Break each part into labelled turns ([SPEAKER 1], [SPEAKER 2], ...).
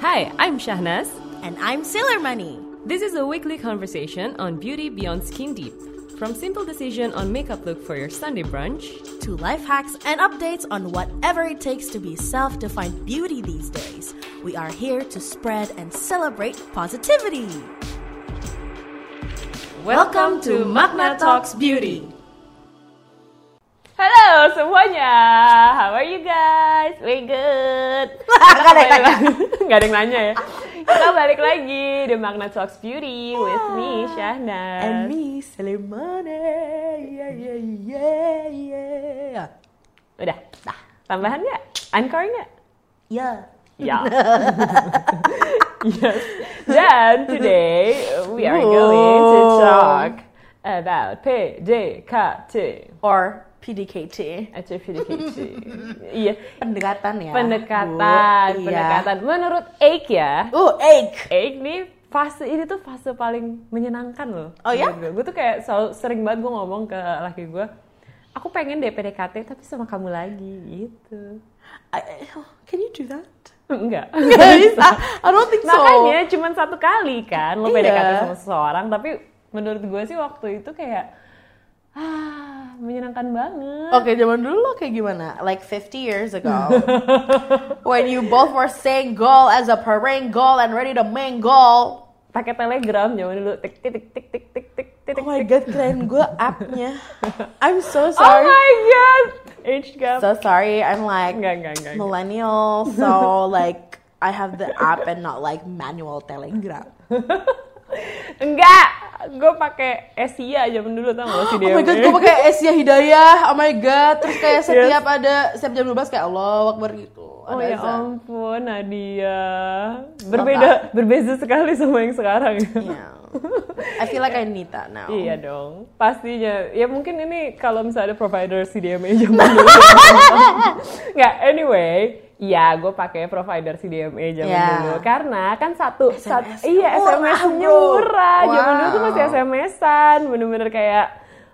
[SPEAKER 1] Hi, I'm Shahnaz.
[SPEAKER 2] And I'm Sailor Money.
[SPEAKER 1] This is a weekly conversation on beauty beyond skin deep. From simple decision on makeup look for your Sunday brunch,
[SPEAKER 2] To life hacks and updates on whatever it takes to be self defined beauty these days. We are here to spread and celebrate positivity.
[SPEAKER 1] welcome to Magna Talks Beauty. Halo semuanya, how are you guys? We good.
[SPEAKER 2] Nggak ada yang nanya.
[SPEAKER 1] Nggak ada yang nanya ya. Kita balik lagi di Magna Talks Beauty with me, Shahnaz.
[SPEAKER 2] And me, Money. Yeah, yeah, yeah, yeah.
[SPEAKER 1] Udah, dah. Tambahan nggak? Encore nggak?
[SPEAKER 2] Yeah.
[SPEAKER 1] Ya. yes. Then today we are going to talk about PDKT
[SPEAKER 2] Or PDKT.
[SPEAKER 1] atau PDKT. Iya,
[SPEAKER 2] Pendekatan ya.
[SPEAKER 1] pendekatan,
[SPEAKER 2] Bu. Iya.
[SPEAKER 1] pendekatan. Menurut Eik ya,
[SPEAKER 2] Uh, ache.
[SPEAKER 1] Eik nih fase ini tuh fase paling menyenangkan loh.
[SPEAKER 2] Oh ya?
[SPEAKER 1] Gue tuh kayak selalu sering banget gue ngomong ke laki gue, aku pengen deh PDKT tapi sama kamu lagi gitu.
[SPEAKER 2] I, can you do that?
[SPEAKER 1] Enggak.
[SPEAKER 2] Gak bisa. I don't think so.
[SPEAKER 1] Makanya cuma satu kali kan lo
[SPEAKER 2] Iya.
[SPEAKER 1] PDKT sama seseorang, tapi menurut gue sih waktu itu kayak Ah, menyenangkan banget.
[SPEAKER 2] Oke, okay, zaman dulu lo kayak gimana? Like 50 years ago. when you both were single as a parangle and ready to mingle.
[SPEAKER 1] Pakai telegram zaman dulu. Tik tik tik tik tik tik tik tik.
[SPEAKER 2] Oh my god, keren gue app-nya. I'm so
[SPEAKER 1] oh
[SPEAKER 2] sorry.
[SPEAKER 1] Oh my god. Age gap.
[SPEAKER 2] So sorry, I'm like
[SPEAKER 1] enggak, enggak, enggak,
[SPEAKER 2] millennial, so like I have the app and not like manual telegram.
[SPEAKER 1] Enggak, gue pakai Asia zaman dulu tau gak sih
[SPEAKER 2] Oh my god, gue pakai Asia Hidayah. Oh my god, terus kayak
[SPEAKER 1] Yes.
[SPEAKER 2] setiap ada setiap jam 12 kayak Allah Akbar gitu.
[SPEAKER 1] Oh
[SPEAKER 2] Ada
[SPEAKER 1] ya
[SPEAKER 2] azan.
[SPEAKER 1] ampun Nadia Berbeda, berbeza sekali sama yang sekarang
[SPEAKER 2] Yeah. I feel like I need that now.
[SPEAKER 1] Iya dong, pastinya. Ya mungkin ini kalau misalnya ada provider CDMA zaman dulu. Nggak, anyway, ya gue pakai provider CDMA zaman
[SPEAKER 2] Ya.
[SPEAKER 1] dulu karena kan satu,
[SPEAKER 2] SMS.
[SPEAKER 1] sat- iya
[SPEAKER 2] Murah,
[SPEAKER 1] SMS-nya murah. Zaman dulu tuh
[SPEAKER 2] Wow.
[SPEAKER 1] masih SMS-an, bener-bener kayak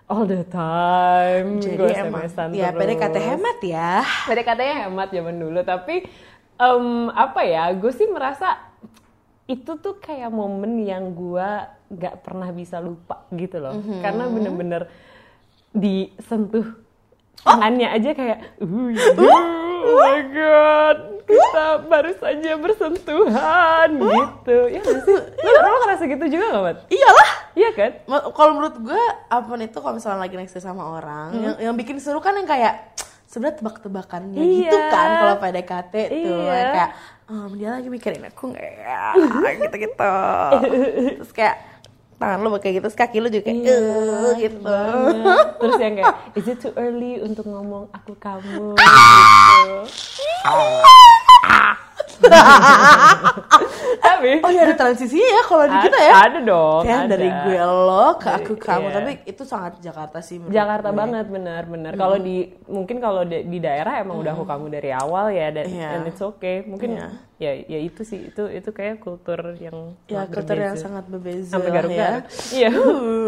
[SPEAKER 1] all the time.
[SPEAKER 2] Jadi
[SPEAKER 1] gue
[SPEAKER 2] emang
[SPEAKER 1] SMS-an
[SPEAKER 2] ya
[SPEAKER 1] terus.
[SPEAKER 2] PDKT hemat ya.
[SPEAKER 1] PDKT-nya hemat zaman dulu, tapi em, apa ya? Gue sih merasa itu tuh kayak momen yang gue nggak pernah bisa lupa gitu loh,
[SPEAKER 2] Mhm.
[SPEAKER 1] karena bener-bener disentuh tangannya aja kayak, uh, oh my god, kita baru saja bersentuhan gitu, ya sih? Lo, lo ngerasa gitu juga gak, Mat?
[SPEAKER 2] Iyalah.
[SPEAKER 1] Iya kan?
[SPEAKER 2] Kalau menurut gue, apa pun itu kalau misalnya lagi next sama orang,
[SPEAKER 1] Hmm.
[SPEAKER 2] yang, yang bikin seru kan yang kayak sebenarnya tebak-tebakannya
[SPEAKER 1] Iya.
[SPEAKER 2] gitu kan kalau PDKT tuh
[SPEAKER 1] Iya.
[SPEAKER 2] yang kayak "Em, dia lagi mikirin aku nggak ya gitu-gitu. Terus kayak tangan lu kayak gitu, kaki lu juga kayak
[SPEAKER 1] Iya,
[SPEAKER 2] "Eh," gitu.
[SPEAKER 1] banget. Terus yang kayak, is it too early untuk ngomong aku kamu? gitu. Tapi
[SPEAKER 2] Oh iya ada transisinya ya kalau di kita ya.
[SPEAKER 1] ada dong. Ada.
[SPEAKER 2] dari gue lo ke aku kamu,
[SPEAKER 1] Iya.
[SPEAKER 2] tapi itu sangat Jakarta sih.
[SPEAKER 1] Jakarta
[SPEAKER 2] gue.
[SPEAKER 1] banget benar-benar. Kalau di mungkin kalau di, di daerah emang udah aku kamu dari awal ya dan
[SPEAKER 2] Iya.
[SPEAKER 1] and it's okay. Mungkin
[SPEAKER 2] Iya.
[SPEAKER 1] Ya ya itu sih itu itu kayak kultur yang
[SPEAKER 2] Ya kultur yang
[SPEAKER 1] berbeza.
[SPEAKER 2] sangat berbeza
[SPEAKER 1] sampai garuk
[SPEAKER 2] ya.
[SPEAKER 1] Iya.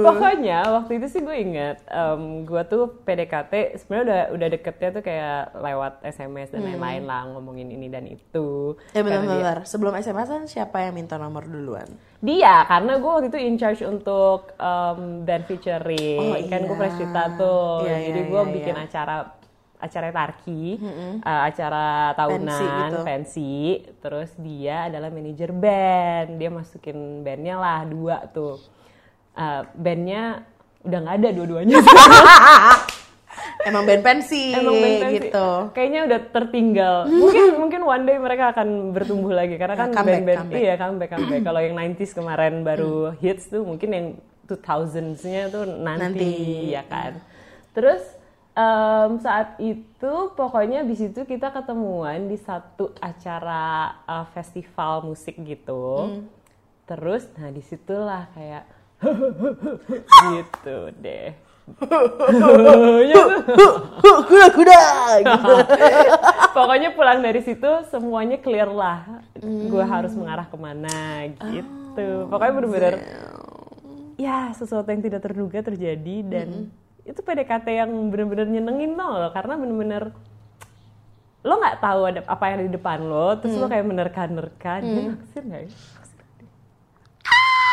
[SPEAKER 1] Pokoknya waktu itu sih gue inget, em, gue tuh PDKT sebenarnya udah udah deketnya tuh kayak lewat SMS dan lain-lain lah ngomongin ini dan itu.
[SPEAKER 2] Ya
[SPEAKER 1] dia-
[SPEAKER 2] benar-benar. Sebelum SMS kan siapa yang minta nomor duluan?
[SPEAKER 1] Dia, karena gue waktu itu in charge untuk em, band featuring.
[SPEAKER 2] Oh,
[SPEAKER 1] kan gue pernah cerita tuh.
[SPEAKER 2] Iya,
[SPEAKER 1] Jadi
[SPEAKER 2] iya,
[SPEAKER 1] gue
[SPEAKER 2] iya,
[SPEAKER 1] bikin
[SPEAKER 2] iya.
[SPEAKER 1] acara acara Tarki, eh, acara tahunan,
[SPEAKER 2] Pensi gitu.
[SPEAKER 1] Terus dia adalah manajer band. Dia masukin bandnya lah dua tuh. Eh, bandnya udah nggak ada dua-duanya.
[SPEAKER 2] Emang band pensi,
[SPEAKER 1] Emang band pensi.
[SPEAKER 2] gitu.
[SPEAKER 1] Kayaknya udah tertinggal. Mungkin mungkin one day mereka akan bertumbuh lagi karena kan band-band iya comeback comeback. Kalau yang 90s kemarin baru hits tuh mungkin yang 2000s-nya tuh nanti,
[SPEAKER 2] Nanti.
[SPEAKER 1] ya kan. Terus em, saat itu pokoknya di situ kita ketemuan di satu acara uh, festival musik gitu. Terus nah di situlah kayak gitu deh. Ya,
[SPEAKER 2] kuda kuda gitu.
[SPEAKER 1] Pokoknya pulang dari situ semuanya clear lah. Gue harus mengarah ke mana gitu. Pokoknya bener-bener ya sesuatu yang tidak terduga terjadi dan itu PDKT yang bener-bener nyenengin tau loh karena bener-bener lo nggak tahu ada apa yang ada di depan lo, terus lo kayak menerka-nerka, dia naksir nggak ya? Naksir dia?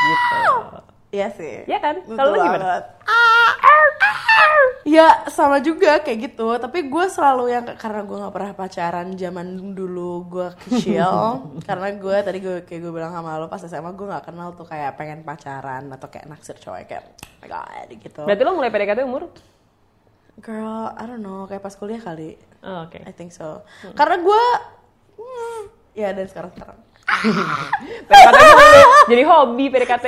[SPEAKER 1] Gitu.
[SPEAKER 2] Iya sih.
[SPEAKER 1] Ya kan? Kalau lo gimana?
[SPEAKER 2] Ya sama juga kayak gitu, tapi gue selalu yang karena gue nggak pernah pacaran zaman dulu gue kecil, karena gue tadi gue kayak gue bilang sama lo pas SMA gue nggak kenal tuh kayak pengen pacaran atau kayak naksir cowok kayak oh god gitu.
[SPEAKER 1] Berarti lo mulai PDKT umur?
[SPEAKER 2] Girl, I don't know, kayak pas kuliah kali,
[SPEAKER 1] Oh, Oke.
[SPEAKER 2] I think so. Karena gue, hmm, ya dan sekarang sekarang.
[SPEAKER 1] PDKT mulai jadi hobi PDKT.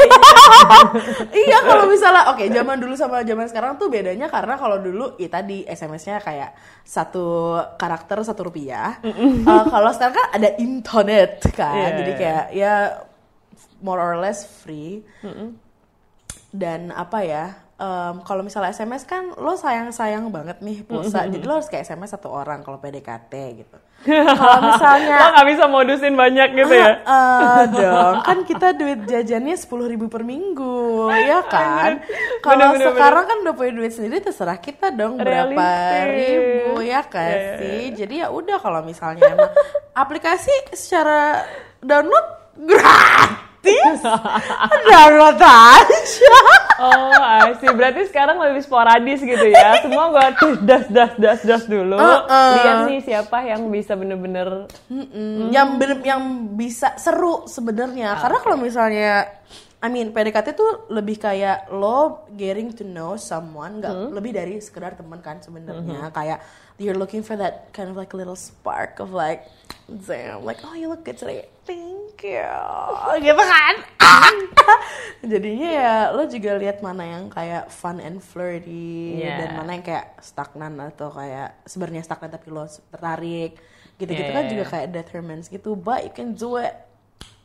[SPEAKER 2] iya kalau misalnya oke zaman dulu sama zaman sekarang tuh bedanya karena kalau dulu ya tadi SMS-nya kayak satu karakter satu rupiah Eh, kalau sekarang kan ada internet kan
[SPEAKER 1] Iya,
[SPEAKER 2] jadi
[SPEAKER 1] iya.
[SPEAKER 2] kayak ya more or less free dan apa ya em, kalau misalnya SMS kan lo sayang sayang banget nih pulsa. Jadi lo harus kayak SMS satu orang kalau PDKT gitu. Kalau misalnya
[SPEAKER 1] lo nggak bisa modusin banyak gitu ya?
[SPEAKER 2] Ah, dong, kan kita duit jajannya sepuluh ribu per minggu, ya kan? Kalau
[SPEAKER 1] bener,
[SPEAKER 2] sekarang kan udah punya duit sendiri, terserah kita dong berapa ribu, ya kan
[SPEAKER 1] iya,
[SPEAKER 2] sih? Jadi ya udah kalau misalnya emang aplikasi secara download gratis, download aja.
[SPEAKER 1] Oh, I see. Berarti sekarang lebih sporadis gitu ya. Semua gua tuh das das das das dulu.
[SPEAKER 2] Uh-uh.
[SPEAKER 1] Lihat nih siapa yang bisa bener-bener
[SPEAKER 2] Mm-mm. yang bener yang bisa seru sebenarnya
[SPEAKER 1] Ah,
[SPEAKER 2] karena kalau misalnya I mean PDKT tuh lebih kayak lo getting to know someone nggak
[SPEAKER 1] Hmm.
[SPEAKER 2] lebih dari sekedar teman kan sebenarnya kayak you're looking for that kind of like little spark of like damn like oh you look good today thank you gitu kan jadinya ya lo juga lihat mana yang kayak fun and flirty
[SPEAKER 1] Yeah.
[SPEAKER 2] dan mana yang kayak stagnan atau kayak sebenarnya stagnan tapi lo tertarik gitu-gitu
[SPEAKER 1] Yeah,
[SPEAKER 2] kan
[SPEAKER 1] yeah,
[SPEAKER 2] juga
[SPEAKER 1] yeah.
[SPEAKER 2] kayak determines gitu but you can do it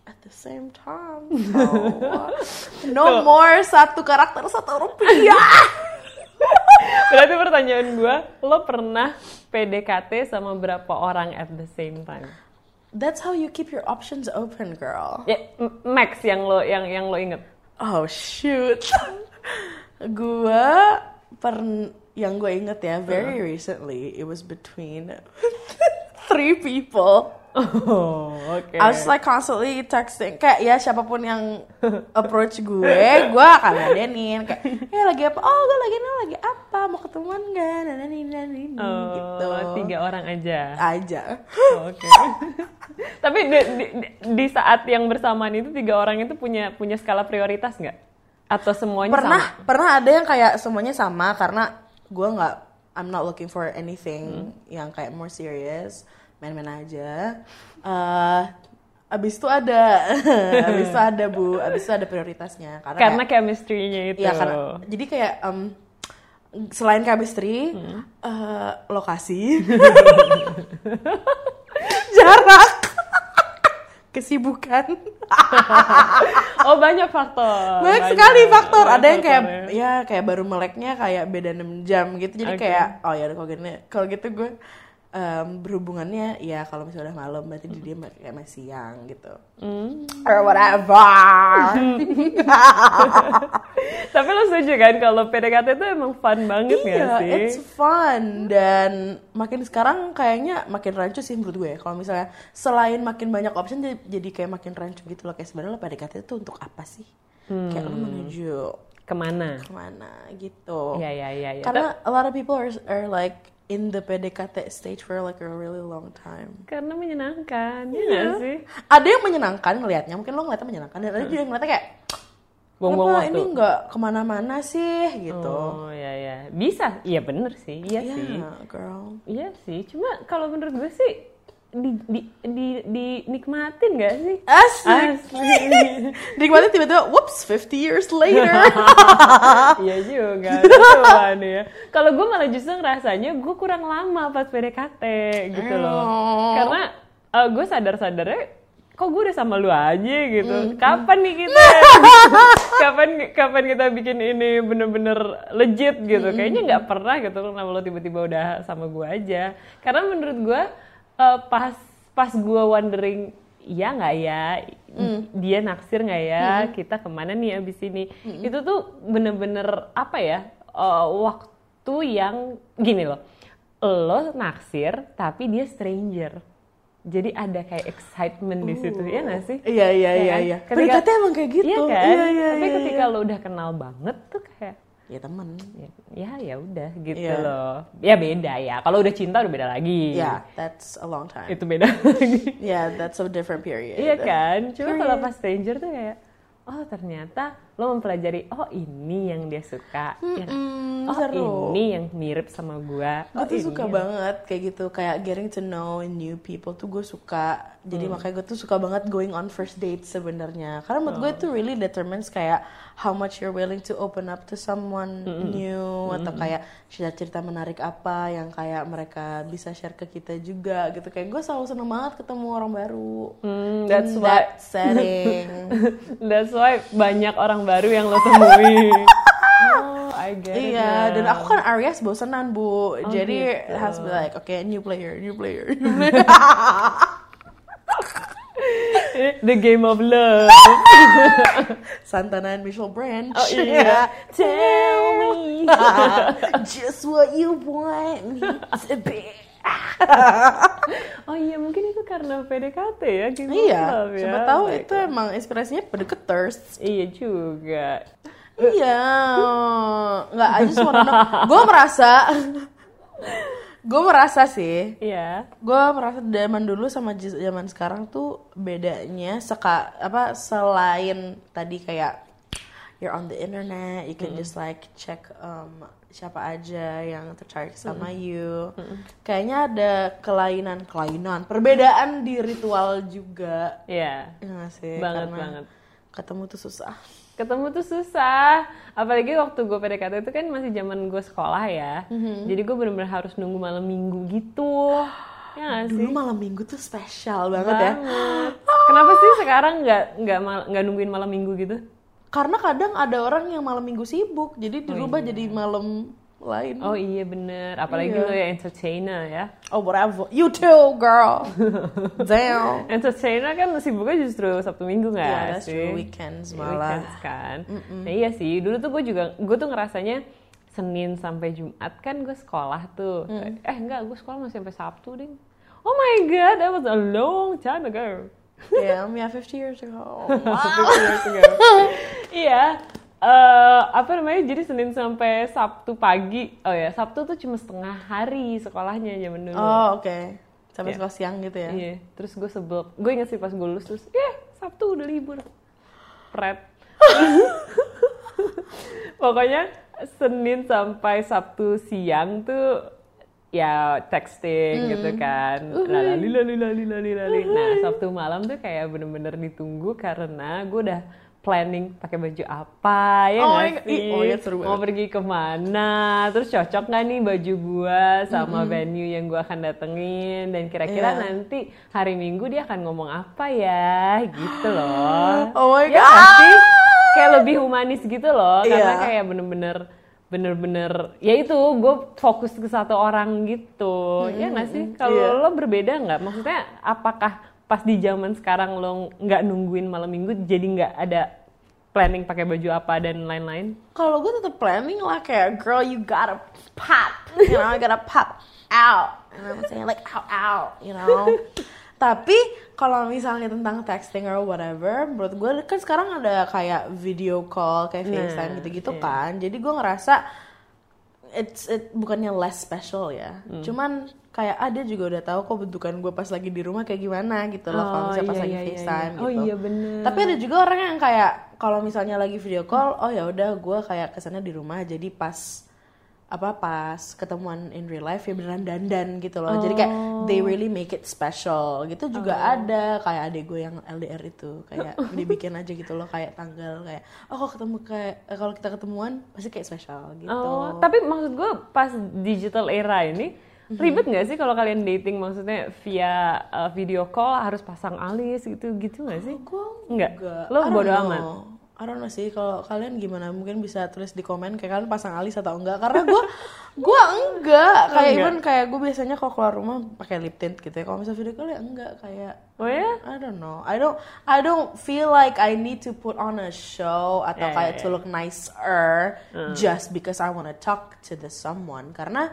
[SPEAKER 2] at the same time so, no more satu karakter satu rupiah
[SPEAKER 1] Berarti pertanyaan gua, lo pernah PDKT sama berapa orang at the same time?
[SPEAKER 2] That's how you keep your options open girl.
[SPEAKER 1] Ya, max yang lo yang yang lo inget.
[SPEAKER 2] oh shoot. Gua per yang gue inget ya very uh-huh. recently it was between three people
[SPEAKER 1] Oh, oke.
[SPEAKER 2] I was like constantly texting kayak ya siapa pun yang approach gue, gue akan ladenin kayak eh lagi apa? Oh gue lagi nih lagi apa? Mau ketemuan gak? Nah, nah, nah, nah,
[SPEAKER 1] Oh,
[SPEAKER 2] gitu
[SPEAKER 1] tiga orang aja.
[SPEAKER 2] aja.
[SPEAKER 1] Oh, Oke. Tapi di, di, di- saat yang bersamaan itu tiga orang itu punya punya skala prioritas nggak? Atau semuanya
[SPEAKER 2] Pernah
[SPEAKER 1] sama?
[SPEAKER 2] pernah ada yang kayak semuanya sama karena gue nggak I'm not looking for anything yang kayak more serious, main-main aja. Eh abis itu ada, abis itu ada bu, abis itu ada prioritasnya karena,
[SPEAKER 1] Karena
[SPEAKER 2] kayak-
[SPEAKER 1] chemistry-nya itu.
[SPEAKER 2] Iya karena jadi kayak em, selain chemistry, eh, lokasi, jarak, kesibukan,
[SPEAKER 1] Oh banyak faktor.
[SPEAKER 2] banyak sekali faktor.
[SPEAKER 1] banyak
[SPEAKER 2] Ada yang kayak
[SPEAKER 1] faktornya.
[SPEAKER 2] ya kayak baru meleknya kayak beda 6 jam gitu. Jadi
[SPEAKER 1] Oke.
[SPEAKER 2] kayak oh ya kalau gini, kalau gitu gue em, berhubungannya ya kalau misalnya udah malam berarti dia kayak masih siang gitu.
[SPEAKER 1] Hmm.
[SPEAKER 2] Or whatever.
[SPEAKER 1] Tapi lo setuju kan kalau PDKT itu emang fun banget
[SPEAKER 2] iya,
[SPEAKER 1] nggak sih?
[SPEAKER 2] it's fun dan makin sekarang kayaknya makin rancu sih menurut gue. Kalau misalnya selain makin banyak option jadi, jadi kayak makin rancu gitu loh. Kayak sebenarnya lo PDKT itu untuk apa sih? Kayak lo menuju
[SPEAKER 1] Ke
[SPEAKER 2] mana? ke mana gitu.
[SPEAKER 1] Iya iya iya. iya.
[SPEAKER 2] Karena a lot of people are, are like in the PDKT stage for like a really long time.
[SPEAKER 1] Karena menyenangkan, ya
[SPEAKER 2] Iya.
[SPEAKER 1] nggak sih?
[SPEAKER 2] Ada yang menyenangkan ngelihatnya, mungkin lo ngeliatnya menyenangkan. Dan ada juga yang ngeliatnya kayak,
[SPEAKER 1] Buang-buang
[SPEAKER 2] kenapa
[SPEAKER 1] waktu.
[SPEAKER 2] ini nggak ke mana-mana sih gitu.
[SPEAKER 1] Oh iya iya. Bisa, iya bener sih, iya
[SPEAKER 2] Iya,
[SPEAKER 1] sih.
[SPEAKER 2] girl.
[SPEAKER 1] Iya sih, cuma kalau menurut gue sih di di di dinikmatin gak sih?
[SPEAKER 2] Asik.
[SPEAKER 1] Asli.
[SPEAKER 2] Nikmatin tiba-tiba, whoops, 50 years later.
[SPEAKER 1] iya juga, ya. Kalau gue malah justru ngerasanya gue kurang lama pas PDKT gitu loh.
[SPEAKER 2] Oh.
[SPEAKER 1] Karena eh, gue sadar-sadarnya kok gue udah sama lu aja gitu.
[SPEAKER 2] Mm.
[SPEAKER 1] Kapan nih kita? kapan kapan kita bikin ini bener-bener legit gitu? Kayaknya nggak pernah gitu kenapa lo tiba-tiba udah sama gue aja. Karena menurut gue eh, pas pas gue wondering ya nggak ya dia naksir nggak ya kita ke mana nih abis ini itu tuh bener-bener apa ya eh, waktu yang gini loh lo naksir tapi dia stranger. Jadi ada kayak excitement di situ ya nggak sih?
[SPEAKER 2] Iya iya
[SPEAKER 1] Ya
[SPEAKER 2] iya
[SPEAKER 1] kan?
[SPEAKER 2] iya.
[SPEAKER 1] Ketika-
[SPEAKER 2] emang kayak gitu.
[SPEAKER 1] Iya kan?
[SPEAKER 2] Iya iya
[SPEAKER 1] Tapi
[SPEAKER 2] iya,
[SPEAKER 1] ketika
[SPEAKER 2] iya.
[SPEAKER 1] lo udah kenal banget tuh kayak
[SPEAKER 2] ya temen.
[SPEAKER 1] ya ya, ya udah gitu
[SPEAKER 2] Iya.
[SPEAKER 1] loh. Ya beda ya. Kalau udah cinta udah beda lagi.
[SPEAKER 2] Yeah, that's a long time.
[SPEAKER 1] Itu beda lagi.
[SPEAKER 2] Yeah, that's a different period.
[SPEAKER 1] Iya kan? Cuma kalau pas stranger tuh kayak oh ternyata lo mempelajari oh ini yang dia suka. ya?
[SPEAKER 2] Mm,
[SPEAKER 1] oh
[SPEAKER 2] seru.
[SPEAKER 1] ini yang mirip sama gua.
[SPEAKER 2] Gue
[SPEAKER 1] oh,
[SPEAKER 2] tuh
[SPEAKER 1] ini
[SPEAKER 2] suka
[SPEAKER 1] yang-
[SPEAKER 2] banget kayak gitu, kayak getting to know new people tuh gue suka. Jadi
[SPEAKER 1] Hmm.
[SPEAKER 2] makanya gue tuh suka banget going on first date sebenarnya. Karena menurut gue
[SPEAKER 1] Oh.
[SPEAKER 2] itu really determines kayak how much you're willing to open up to someone
[SPEAKER 1] Hmm,
[SPEAKER 2] new atau kayak cerita-cerita menarik apa yang kayak mereka bisa share ke kita juga gitu. Kayak gue selalu seneng banget ketemu orang baru.
[SPEAKER 1] Hmm, that's
[SPEAKER 2] in
[SPEAKER 1] why
[SPEAKER 2] that setting.
[SPEAKER 1] that's why banyak orang baru yang lo temui. oh, I get it
[SPEAKER 2] Iya, dan
[SPEAKER 1] now.
[SPEAKER 2] aku kan Aries bosenan bu, jadi
[SPEAKER 1] gitu.
[SPEAKER 2] it has be like, okay, new player, new player, new player.
[SPEAKER 1] The game of love.
[SPEAKER 2] Santana and Michelle Branch.
[SPEAKER 1] Oh iya. Tell me.
[SPEAKER 2] Just what you want me to be.
[SPEAKER 1] oh iya, mungkin itu karena PDKT ya, game of
[SPEAKER 2] iya,
[SPEAKER 1] love ya.
[SPEAKER 2] siapa tahu
[SPEAKER 1] Baik.
[SPEAKER 2] itu emang inspirasinya pendeketers.
[SPEAKER 1] Iya juga.
[SPEAKER 2] iya, nggak aja semua Gue merasa, gue merasa sih,
[SPEAKER 1] Iya.
[SPEAKER 2] gue merasa zaman dulu sama zaman sekarang tuh bedanya seka apa selain tadi kayak you're on the internet you can just like check um, siapa aja yang tertarik sama you. Kayaknya ada kelainan kelainan perbedaan di ritual juga.
[SPEAKER 1] Iya.
[SPEAKER 2] ya nggak sih?
[SPEAKER 1] Banget,
[SPEAKER 2] Karena
[SPEAKER 1] banget.
[SPEAKER 2] ketemu tuh susah
[SPEAKER 1] ketemu tuh susah. Apalagi waktu gue PDKT itu kan masih zaman gue sekolah ya.
[SPEAKER 2] Mhm.
[SPEAKER 1] jadi gue bener-bener harus nunggu malam minggu gitu. Ya gak sih?
[SPEAKER 2] dulu malam minggu tuh spesial banget ya.
[SPEAKER 1] Banget. kenapa sih sekarang nggak nggak nggak nungguin malam minggu gitu?
[SPEAKER 2] Karena kadang ada orang yang malam minggu sibuk jadi dirubah jadi malam lain
[SPEAKER 1] oh iya bener apalagi
[SPEAKER 2] Iya.
[SPEAKER 1] lo ya entertainer ya
[SPEAKER 2] Oh whatever. You too, girl. Damn.
[SPEAKER 1] entertainer kan sibuknya justru sabtu minggu nggak
[SPEAKER 2] Yeah, that's
[SPEAKER 1] sih
[SPEAKER 2] true. Weekends
[SPEAKER 1] Iya,
[SPEAKER 2] malah.
[SPEAKER 1] weekends kan nah iya sih dulu tuh gue juga gue tuh ngerasanya Senin sampai Jumat kan gue sekolah tuh
[SPEAKER 2] Mm.
[SPEAKER 1] eh enggak gue sekolah masih sampai Sabtu ding oh my god that was a long time ago
[SPEAKER 2] Yeah, yeah, 50 years ago.
[SPEAKER 1] Years ago. iya eh apa namanya jadi Senin sampai Sabtu pagi oh ya Sabtu tuh cuma setengah hari sekolahnya zaman dulu
[SPEAKER 2] Oh, oke. Sampai
[SPEAKER 1] Yeah.
[SPEAKER 2] sekolah siang gitu ya.
[SPEAKER 1] Iya, terus gue sebel. Gue inget sih pas gue lulus terus, eh Sabtu udah libur. Pret. Pokoknya Senin sampai Sabtu siang tuh ya texting gitu kan. Lalali lali lali lali lali. Nah, Sabtu malam tuh kayak bener-bener ditunggu karena gue udah planning pakai baju apa ya
[SPEAKER 2] Oh my God.
[SPEAKER 1] sih?
[SPEAKER 2] Ih, oh God, seru
[SPEAKER 1] Mau pergi ke mana? Terus cocok nggak nih baju gua sama venue yang gua akan datengin dan kira-kira
[SPEAKER 2] Iya.
[SPEAKER 1] nanti hari Minggu dia akan ngomong apa ya gitu loh.
[SPEAKER 2] Oh my
[SPEAKER 1] Ya
[SPEAKER 2] God.
[SPEAKER 1] nggak sih? Kayak lebih humanis gitu loh karena
[SPEAKER 2] Iya.
[SPEAKER 1] kayak bener-bener bener-bener ya itu gue fokus ke satu orang gitu ya nggak sih kalau
[SPEAKER 2] Iya.
[SPEAKER 1] lo berbeda nggak maksudnya apakah pas di zaman sekarang lo nggak nungguin malam minggu jadi nggak ada planning pakai baju apa dan lain-lain
[SPEAKER 2] Kalau gue tetap planning lah kayak girl you gotta pop, you know, you gotta pop out. You know what I'm saying like out out, you know. Tapi kalau misalnya tentang texting or whatever, menurut gue kan sekarang ada kayak video call kayak
[SPEAKER 1] Nah,
[SPEAKER 2] FaceTime gitu-gitu
[SPEAKER 1] iya.
[SPEAKER 2] kan. Jadi gue ngerasa it's it bukannya less special ya.
[SPEAKER 1] Hmm.
[SPEAKER 2] Cuman kayak ada juga udah tahu kok bentukan gue pas lagi di rumah kayak gimana gitu loh kalau
[SPEAKER 1] Oh,
[SPEAKER 2] misalnya pas
[SPEAKER 1] iya,
[SPEAKER 2] lagi
[SPEAKER 1] iya, iya,
[SPEAKER 2] FaceTime
[SPEAKER 1] iya. Oh,
[SPEAKER 2] gitu.
[SPEAKER 1] iya, bener.
[SPEAKER 2] Tapi ada juga orang yang kayak kalau misalnya lagi video call, oh ya udah gue kayak ke sana di rumah jadi pas apa pas ketemuan in real life ya beneran dandan gitu loh. Jadi kayak they really make it special gitu juga
[SPEAKER 1] Oh.
[SPEAKER 2] ada kayak adik gue yang LDR itu kayak dibikin aja gitu loh kayak tanggal kayak oh kalau ketemu kayak eh, kalau kita ketemuan pasti kayak spesial gitu.
[SPEAKER 1] Oh, tapi maksud gue pas digital era ini
[SPEAKER 2] Mhm.
[SPEAKER 1] ribet nggak sih kalau kalian dating maksudnya via uh, video call harus pasang alis gitu gitu nggak sih?
[SPEAKER 2] Gue
[SPEAKER 1] Enggak.
[SPEAKER 2] enggak.
[SPEAKER 1] Lo bodo amat.
[SPEAKER 2] I don't know sih kalau kalian gimana mungkin bisa tulis di komen kayak kalian pasang alis atau enggak karena gue gue enggak kayak
[SPEAKER 1] enggak.
[SPEAKER 2] even kayak gue biasanya kalau keluar rumah pakai lip tint gitu ya kalau misalnya video call ya enggak kayak
[SPEAKER 1] Oh ya?
[SPEAKER 2] I don't know I don't I don't feel like I need to put on a show atau
[SPEAKER 1] Yeah,
[SPEAKER 2] kayak
[SPEAKER 1] yeah,
[SPEAKER 2] to look nicer just because I wanna talk to the someone karena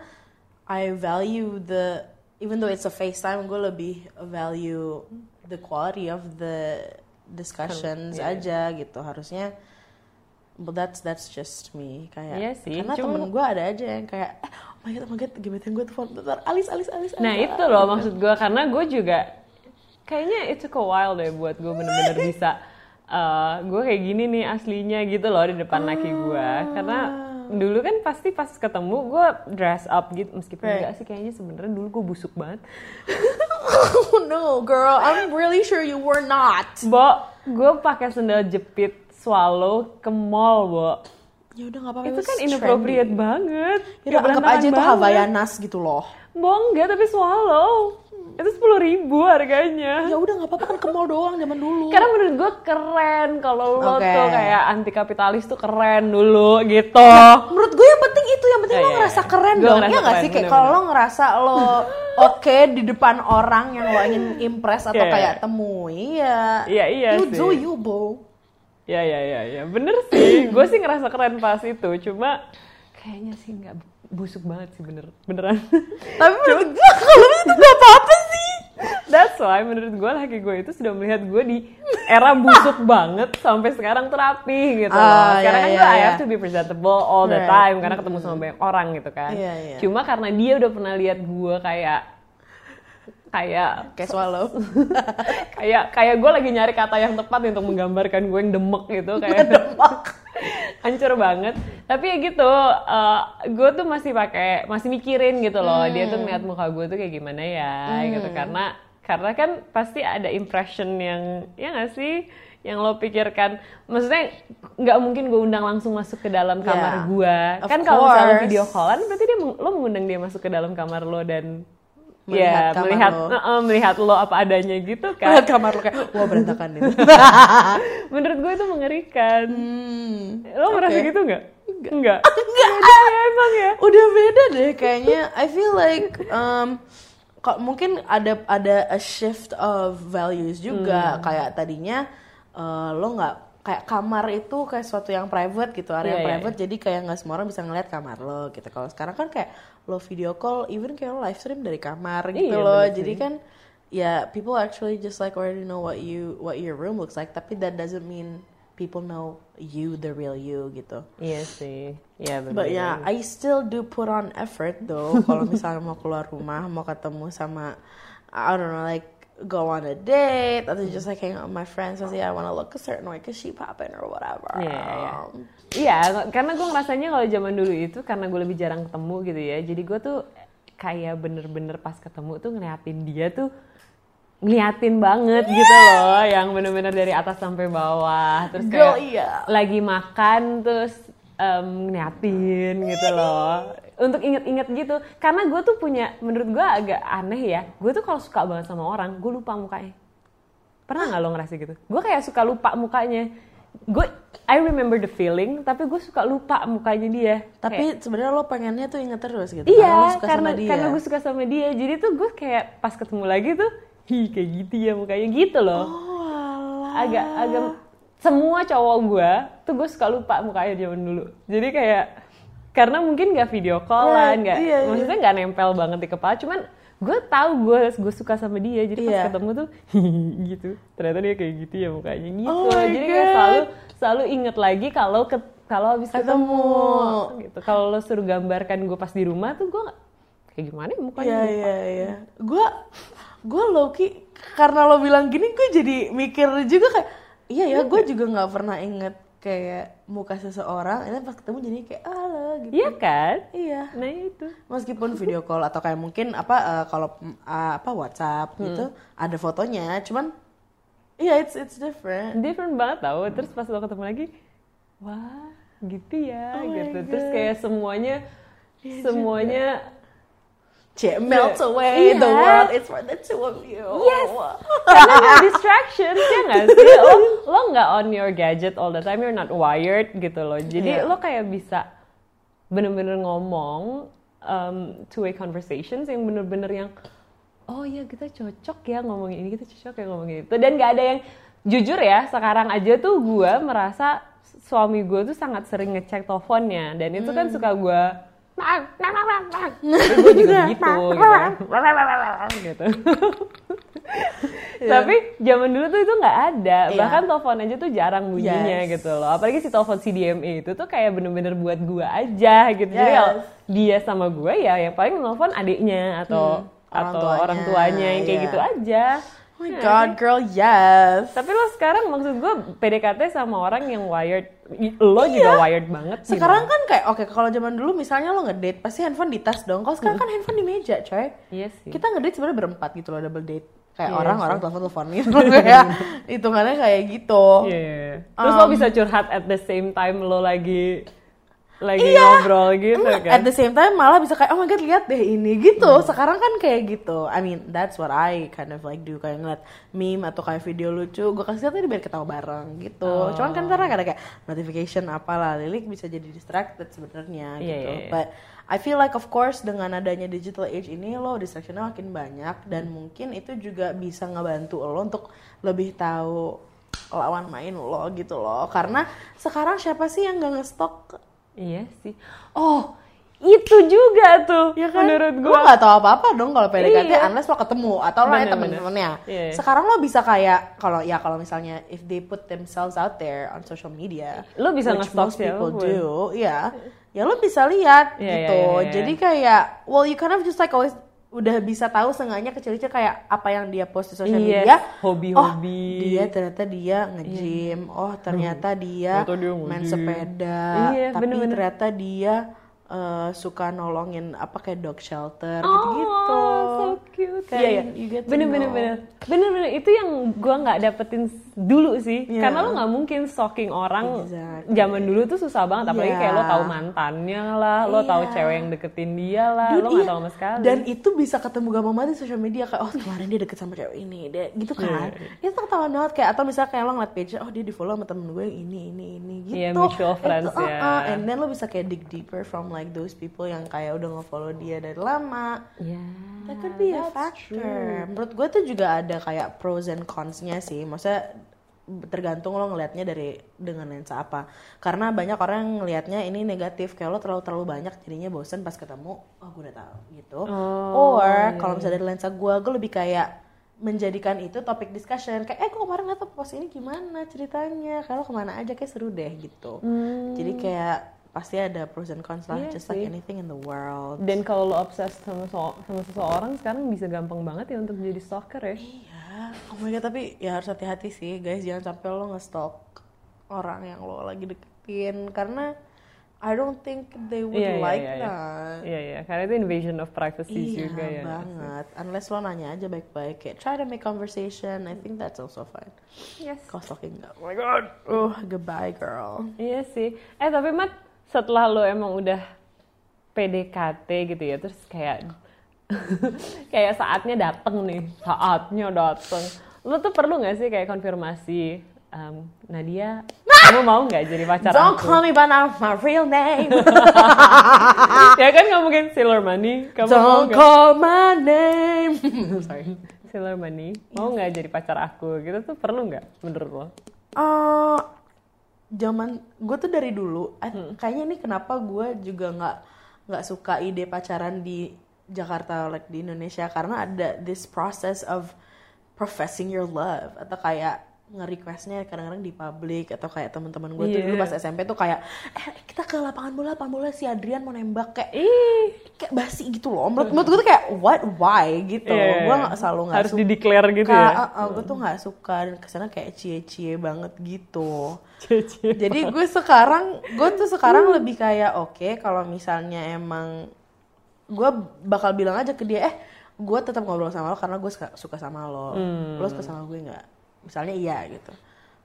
[SPEAKER 2] I value the even though it's a FaceTime, gue lebih value the quality of the discussions
[SPEAKER 1] Iya.
[SPEAKER 2] aja gitu. Harusnya but that's that's just me kayak
[SPEAKER 1] Iya sih,
[SPEAKER 2] karena
[SPEAKER 1] cuma-
[SPEAKER 2] temen gue ada aja yang kayak eh, oh my god oh my god gebetan gue telepon bentar alis alis alis
[SPEAKER 1] Nah
[SPEAKER 2] alis."
[SPEAKER 1] itu loh maksud gue karena gue juga kayaknya it took a while deh buat gue bener-bener bisa eh gue kayak gini nih aslinya gitu loh di depan laki gue karena dulu kan pasti pas ketemu gue dress up gitu meskipun
[SPEAKER 2] Right.
[SPEAKER 1] enggak sih kayaknya sebenarnya dulu gue busuk banget
[SPEAKER 2] oh no girl I'm really sure you were not
[SPEAKER 1] Bo, gue pakai sendal jepit swallow ke mall, Bo.
[SPEAKER 2] ya udah nggak apa-apa
[SPEAKER 1] Itu
[SPEAKER 2] it
[SPEAKER 1] kan inappropriate
[SPEAKER 2] trendy.
[SPEAKER 1] banget.
[SPEAKER 2] ya udah anggap aja itu
[SPEAKER 1] banget.
[SPEAKER 2] Havaianas gitu loh
[SPEAKER 1] Bo, enggak, tapi swallow. Itu sepuluh ribu harganya.
[SPEAKER 2] ya udah nggak apa-apa kan ke mall doang zaman dulu
[SPEAKER 1] Karena menurut gue keren kalau lo
[SPEAKER 2] Oke.
[SPEAKER 1] tuh kayak anti kapitalis tuh keren dulu gitu.
[SPEAKER 2] menurut gue yang penting itu yang penting
[SPEAKER 1] Iya,
[SPEAKER 2] lo
[SPEAKER 1] iya,
[SPEAKER 2] ngerasa
[SPEAKER 1] iya.
[SPEAKER 2] keren
[SPEAKER 1] Gue
[SPEAKER 2] dong
[SPEAKER 1] ngerasa
[SPEAKER 2] ya nggak sih kayak kalau lo ngerasa lo oke di depan orang yang lo ingin impress atau
[SPEAKER 1] Iya.
[SPEAKER 2] kayak temui ya
[SPEAKER 1] Iya, iya
[SPEAKER 2] you
[SPEAKER 1] sih.
[SPEAKER 2] do you bo
[SPEAKER 1] Ya ya ya ya, bener sih. gue sih ngerasa keren pas itu. Cuma kayaknya sih nggak busuk banget sih bener beneran.
[SPEAKER 2] tapi menurut gue kalau itu gak apa-apa
[SPEAKER 1] That's why menurut gue laki gue itu sudah melihat gue di era busuk banget sampai sekarang terapi gitu loh.
[SPEAKER 2] Ah,
[SPEAKER 1] Sekarang
[SPEAKER 2] iya,
[SPEAKER 1] kan
[SPEAKER 2] iya,
[SPEAKER 1] gue I
[SPEAKER 2] iya.
[SPEAKER 1] have to be presentable all the
[SPEAKER 2] Right.
[SPEAKER 1] time karena ketemu sama banyak orang gitu kan.
[SPEAKER 2] Iya, iya.
[SPEAKER 1] Cuma karena dia udah pernah lihat gue kayak kayak
[SPEAKER 2] kayak swallow
[SPEAKER 1] kayak kayak gue lagi nyari kata yang tepat untuk menggambarkan gue yang demek gitu kayak hancur banget tapi ya gitu gue tuh masih pakai masih mikirin gitu loh dia tuh ngeliat muka gue tuh kayak gimana ya gitu karena karena kan pasti ada impression yang ya nggak sih yang lo pikirkan maksudnya nggak mungkin gue undang langsung masuk ke dalam kamar
[SPEAKER 2] Yeah.
[SPEAKER 1] gue kan kalau misalnya video callan berarti dia lo mengundang dia masuk ke dalam kamar lo dan
[SPEAKER 2] Melihat
[SPEAKER 1] ya melihat
[SPEAKER 2] lo.
[SPEAKER 1] Heeh, melihat lo apa adanya gitu kan
[SPEAKER 2] Lihat kamar lo kayak wah berantakan itu
[SPEAKER 1] Menurut gue itu mengerikan.
[SPEAKER 2] hmm.
[SPEAKER 1] Lo merasa
[SPEAKER 2] Oke.
[SPEAKER 1] gitu nggak? Enggak. Enggak. ya emang ya.
[SPEAKER 2] udah beda deh kayaknya I feel like um, kok mungkin ada ada a shift of values juga.
[SPEAKER 1] Hmm.
[SPEAKER 2] kayak tadinya uh, lo nggak kayak kamar itu kayak sesuatu yang private gitu area yang
[SPEAKER 1] iya,
[SPEAKER 2] private. jadi kayak nggak semua orang bisa ngeliat kamar lo gitu. Kalau sekarang kan kayak lo video call even kayak lo live stream dari kamar gitu loh.
[SPEAKER 1] bener
[SPEAKER 2] jadi kan ya people actually just like already know what you what your room looks like. Tapi that doesn't mean people know you the real you gitu
[SPEAKER 1] Iya sih. Iya benar.
[SPEAKER 2] But yeah, I still do put on effort though. Kalau misalnya mau keluar rumah, mau ketemu sama, I don't know, like go on a date atau just like hang out with my friends, pasti I wanna look a certain way cause she poppin' or whatever.
[SPEAKER 1] Iya, iya. Iya, karena gue ngerasanya kalau zaman dulu itu karena gue lebih jarang ketemu gitu ya. Jadi gue tuh kayak bener-bener pas ketemu tuh ngeliatin dia tuh ngeliatin banget gitu loh, yang bener-bener dari atas sampai bawah. Terus
[SPEAKER 2] Girl,
[SPEAKER 1] kayak
[SPEAKER 2] iya.
[SPEAKER 1] lagi makan terus em, ngeliatin gitu loh. Untuk inget-inget gitu, karena gue tuh punya, menurut gue agak aneh ya. Gue tuh kalau suka banget sama orang, gue lupa mukanya. Pernah nggak lo ngerasa gitu? Gue kayak suka lupa mukanya. Gue, I remember the feeling, tapi gue suka lupa mukanya dia.
[SPEAKER 2] Tapi sebenarnya lo pengennya tuh inget terus gitu.
[SPEAKER 1] iya,
[SPEAKER 2] karena suka
[SPEAKER 1] karena
[SPEAKER 2] sama dia.
[SPEAKER 1] karena gue suka sama dia. Jadi tuh gue kayak pas ketemu lagi tuh, hi kayak gitu ya mukanya gitu loh.
[SPEAKER 2] Oh.
[SPEAKER 1] Agak agak semua cowok gue tuh gue suka lupa mukanya zaman dulu. Jadi kayak karena mungkin gak video callan,
[SPEAKER 2] Right,
[SPEAKER 1] nggak
[SPEAKER 2] iya, iya.
[SPEAKER 1] maksudnya nggak nempel banget di kepala. Cuman gue tahu gue gue suka sama dia. Jadi pas
[SPEAKER 2] Iya.
[SPEAKER 1] ketemu tuh gitu. Ternyata dia kayak gitu ya mukanya gitu.
[SPEAKER 2] Oh
[SPEAKER 1] Jadi kayak
[SPEAKER 2] God.
[SPEAKER 1] selalu selalu inget lagi kalau ke kalau habis ketemu,
[SPEAKER 2] Ketemu.
[SPEAKER 1] gitu. Kalau lo suruh gambarkan gue pas di rumah tuh gue kayak gimana ya mukanya?
[SPEAKER 2] Iya iya iya. Gue gue Loki karena lo bilang gini gue jadi mikir juga kayak iya ya gue juga nggak pernah inget kayak muka seseorang ini pas ketemu jadi kayak halo gitu.
[SPEAKER 1] Iya kan?
[SPEAKER 2] Iya.
[SPEAKER 1] Nah itu.
[SPEAKER 2] Meskipun video call atau kayak mungkin apa eh, kalau ah, apa WhatsApp gitu ada fotonya, cuman iya it's it's different.
[SPEAKER 1] different banget tau terus pas lo ketemu lagi wah gitu ya
[SPEAKER 2] Oh
[SPEAKER 1] gitu terus kayak semuanya semuanya
[SPEAKER 2] Cek melts away
[SPEAKER 1] Iya.
[SPEAKER 2] the world it's for the two of you.
[SPEAKER 1] Yes. karena no distractions ya nggak sih lo lo nggak on your gadget all the time you're not wired gitu loh jadi
[SPEAKER 2] Iya.
[SPEAKER 1] lo kayak bisa bener-bener ngomong um, two way conversations yang bener-bener yang oh ya kita cocok ya ngomongin ini kita cocok ya ngomongin itu dan nggak ada yang jujur ya sekarang aja tuh gue merasa suami gue tuh sangat sering ngecek teleponnya dan itu kan suka gue gue juga gitu gitu gitu tapi zaman dulu tuh itu nggak ada
[SPEAKER 2] Iya.
[SPEAKER 1] bahkan telepon aja tuh jarang bunyinya
[SPEAKER 2] Yes.
[SPEAKER 1] gitu loh apalagi si telepon CDMA itu tuh kayak bener-bener buat gue aja gitu jadi
[SPEAKER 2] Yes.
[SPEAKER 1] kalau dia sama gue ya yang paling nelfon adiknya atau
[SPEAKER 2] Hmm, orang
[SPEAKER 1] atau
[SPEAKER 2] tuanya,
[SPEAKER 1] orang tuanya yang kayak
[SPEAKER 2] iya.
[SPEAKER 1] gitu aja
[SPEAKER 2] Oh my
[SPEAKER 1] Ya,
[SPEAKER 2] god, girl, yes.
[SPEAKER 1] tapi lo sekarang maksud gue PDKT sama orang yang wired, lo juga wired banget.
[SPEAKER 2] Iya. Sekarang kan kayak oke kalau zaman dulu misalnya lo ngedate pasti handphone di tas dong. Kalau sekarang kan handphone di meja, coy.
[SPEAKER 1] Iya sih.
[SPEAKER 2] Kita ngedate sebenarnya berempat gitu loh double date. Kayak
[SPEAKER 1] Iya
[SPEAKER 2] orang
[SPEAKER 1] sih.
[SPEAKER 2] orang telepon telepon gitu kayak hitungannya kayak gitu.
[SPEAKER 1] Iya. Terus lo
[SPEAKER 2] Um,
[SPEAKER 1] bisa curhat at the same time lo lagi lagi
[SPEAKER 2] Iya.
[SPEAKER 1] ngobrol gitu kan.
[SPEAKER 2] At the same time malah bisa kayak oh my god lihat deh ini gitu. Sekarang kan kayak gitu. I mean that's what I kind of like do kayak ngeliat meme atau kayak video lucu. Gue kasih lihat biar ketawa bareng gitu.
[SPEAKER 1] Oh.
[SPEAKER 2] Cuman kan karena ada kayak notification apalah Lilik bisa jadi distracted sebenarnya
[SPEAKER 1] Iya,
[SPEAKER 2] gitu.
[SPEAKER 1] iya, iya.
[SPEAKER 2] But I feel like of course dengan adanya digital age ini lo distractionnya makin banyak dan mungkin itu juga bisa ngebantu lo untuk lebih tahu lawan main lo gitu loh. Karena sekarang siapa sih yang gak ngestok
[SPEAKER 1] Iya sih. Oh, itu juga tuh
[SPEAKER 2] Ya kan?
[SPEAKER 1] menurut gue.
[SPEAKER 2] Lo gak tau apa-apa dong kalau PDKT
[SPEAKER 1] Iya.
[SPEAKER 2] unless lo ketemu atau lo ada temen-temennya.
[SPEAKER 1] Iya, iya.
[SPEAKER 2] Sekarang lo bisa kayak kalau ya kalau misalnya if they put themselves out there on social media,
[SPEAKER 1] Lo bisa
[SPEAKER 2] which most people
[SPEAKER 1] siapa pun.
[SPEAKER 2] do, ya, ya lo bisa lihat
[SPEAKER 1] Iya, iya,
[SPEAKER 2] gitu.
[SPEAKER 1] iya, iya.
[SPEAKER 2] Jadi kayak, well you kind of just like always udah bisa tahu seenggaknya kecil-kecil kayak apa yang dia post di social
[SPEAKER 1] Yes,
[SPEAKER 2] media.
[SPEAKER 1] hobi-hobi.
[SPEAKER 2] Oh, dia ternyata dia nge-gym. Oh, ternyata dia
[SPEAKER 1] dia
[SPEAKER 2] main sepeda.
[SPEAKER 1] Iya,
[SPEAKER 2] tapi
[SPEAKER 1] bener-bener.
[SPEAKER 2] ternyata dia eh, suka nolongin apa kayak dog shelter
[SPEAKER 1] Oh,
[SPEAKER 2] gitu-gitu.
[SPEAKER 1] so cute.
[SPEAKER 2] Kayak
[SPEAKER 1] Iya, iya. Bener,
[SPEAKER 2] know.
[SPEAKER 1] bener, bener. Bener, bener. Itu yang gua nggak dapetin dulu sih.
[SPEAKER 2] Iya.
[SPEAKER 1] Karena lo nggak mungkin stalking orang.
[SPEAKER 2] Exactly.
[SPEAKER 1] Zaman dulu tuh susah banget. Apalagi
[SPEAKER 2] Iya.
[SPEAKER 1] kayak lo tahu mantannya lah. Lo tahu
[SPEAKER 2] Iya.
[SPEAKER 1] cewek yang deketin dia lah.
[SPEAKER 2] Dude,
[SPEAKER 1] lo nggak
[SPEAKER 2] iya.
[SPEAKER 1] tahu sama sekali.
[SPEAKER 2] Dan itu bisa ketemu gampang banget di social media kayak oh kemarin dia deket sama cewek ini, dia gitu kan.
[SPEAKER 1] Iya,
[SPEAKER 2] Itu ketahuan banget kayak atau misalnya kayak lo ngeliat page oh dia di follow sama temen gue yang ini ini ini gitu.
[SPEAKER 1] Iya, mutual friends,
[SPEAKER 2] Itu, uh,
[SPEAKER 1] ya.
[SPEAKER 2] uh, and then lo bisa kayak dig deeper from like those people yang kayak udah nge-follow dia dari lama.
[SPEAKER 1] Iya.
[SPEAKER 2] That could be a factor.
[SPEAKER 1] true.
[SPEAKER 2] Menurut gue tuh juga ada kayak pros and cons-nya sih. Maksudnya tergantung lo ngelihatnya dari dengan lensa apa. Karena banyak orang yang ngelihatnya ini negatif kayak lo terlalu terlalu banyak jadinya bosen pas ketemu. Oh gue udah tahu gitu.
[SPEAKER 1] Oh,
[SPEAKER 2] Or kalau misalnya dari lensa gue, gue lebih kayak menjadikan itu topik discussion kayak eh gue kemarin liat tuh post ini gimana ceritanya kalau ke mana aja kayak seru deh gitu jadi kayak pasti ada pros and cons lah.
[SPEAKER 1] Iya
[SPEAKER 2] just like anything in the world
[SPEAKER 1] Dan kalau lo obsessed sama, so- sama seseorang sekarang bisa gampang banget ya untuk jadi stalker ya.
[SPEAKER 2] Iya, oh my god tapi ya harus hati-hati sih guys jangan sampai lo nge-stalk orang yang lo lagi deketin karena I don't think they would
[SPEAKER 1] Iya, iya,
[SPEAKER 2] like
[SPEAKER 1] iya, iya.
[SPEAKER 2] that.
[SPEAKER 1] Iya, iya. Karena itu invasion of privacy
[SPEAKER 2] Iya
[SPEAKER 1] juga ya.
[SPEAKER 2] banget. Unless lo nanya aja baik-baik kayak try to make conversation. I think that's also fine.
[SPEAKER 1] Yes.
[SPEAKER 2] Kalau stalking. Oh my god. Uh, goodbye girl.
[SPEAKER 1] Iya sih. Eh tapi Mat, setelah lo emang udah PDKT gitu ya, terus kayak kayak saatnya dateng nih, saatnya dateng. Lo tuh perlu nggak sih kayak konfirmasi, um, Nadia, kamu mau nggak jadi pacar
[SPEAKER 2] Don't
[SPEAKER 1] aku?
[SPEAKER 2] call me by my real name.
[SPEAKER 1] ya kan nggak mungkin Sailor Money, kamu mau
[SPEAKER 2] Don't
[SPEAKER 1] nggak?
[SPEAKER 2] call my name. Sorry.
[SPEAKER 1] Sailor Money, mau nggak jadi pacar aku? Gitu tuh perlu nggak menurut lo?
[SPEAKER 2] Eh, zaman gue tuh dari dulu eh,
[SPEAKER 1] Hmm.
[SPEAKER 2] kayaknya ini kenapa gue juga nggak nggak suka ide pacaran di Jakarta like di Indonesia karena ada this process of professing your love atau kayak nge-requestnya kadang-kadang di publik atau kayak teman-teman gue tuh
[SPEAKER 1] Iya.
[SPEAKER 2] dulu pas SMP tuh kayak eh kita ke lapangan bola lapangan bola si Adrian mau nembak kayak
[SPEAKER 1] Ih,
[SPEAKER 2] kayak basi gitu loh. Menurut, menurut gue tuh kayak what? Why? gitu.
[SPEAKER 1] Iya,
[SPEAKER 2] gue nggak selalu nggak
[SPEAKER 1] harus
[SPEAKER 2] suka
[SPEAKER 1] dideclare gitu ya.
[SPEAKER 2] gue tuh nggak suka. Dan ke sana kayak cie-cie banget gitu.
[SPEAKER 1] Cie-cie.
[SPEAKER 2] jadi gue sekarang gue tuh sekarang lebih kayak oke kalau misalnya emang gue bakal bilang aja ke dia eh gue tetap ngobrol sama lo karena gue suka, sama lo lo suka sama gue nggak misalnya iya gitu.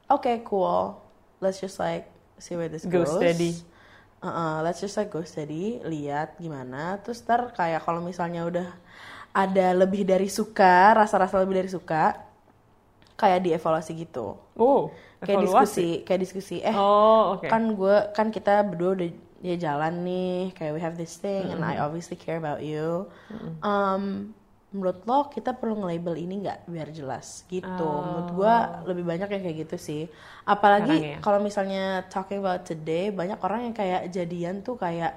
[SPEAKER 2] Oke cool. Let's just like see where this
[SPEAKER 1] Go
[SPEAKER 2] goes.
[SPEAKER 1] steady.
[SPEAKER 2] Uh-uh, let's just like go steady lihat gimana. Terus ntar kayak kalau misalnya udah ada lebih dari suka rasa-rasa lebih dari suka kayak dievaluasi gitu.
[SPEAKER 1] Oh,
[SPEAKER 2] kayak
[SPEAKER 1] evaluasi.
[SPEAKER 2] diskusi kayak diskusi. Eh
[SPEAKER 1] Oh, oke.
[SPEAKER 2] kan gue kan kita berdua udah ya jalan nih kayak we have this thing and I obviously care about you. Um, menurut lo kita perlu nge-label ini nggak biar jelas? Gitu. Menurut gue lebih banyak yang kayak gitu sih. Apalagi
[SPEAKER 1] ya.
[SPEAKER 2] kalau misalnya talking about today banyak orang yang kayak jadian tuh kayak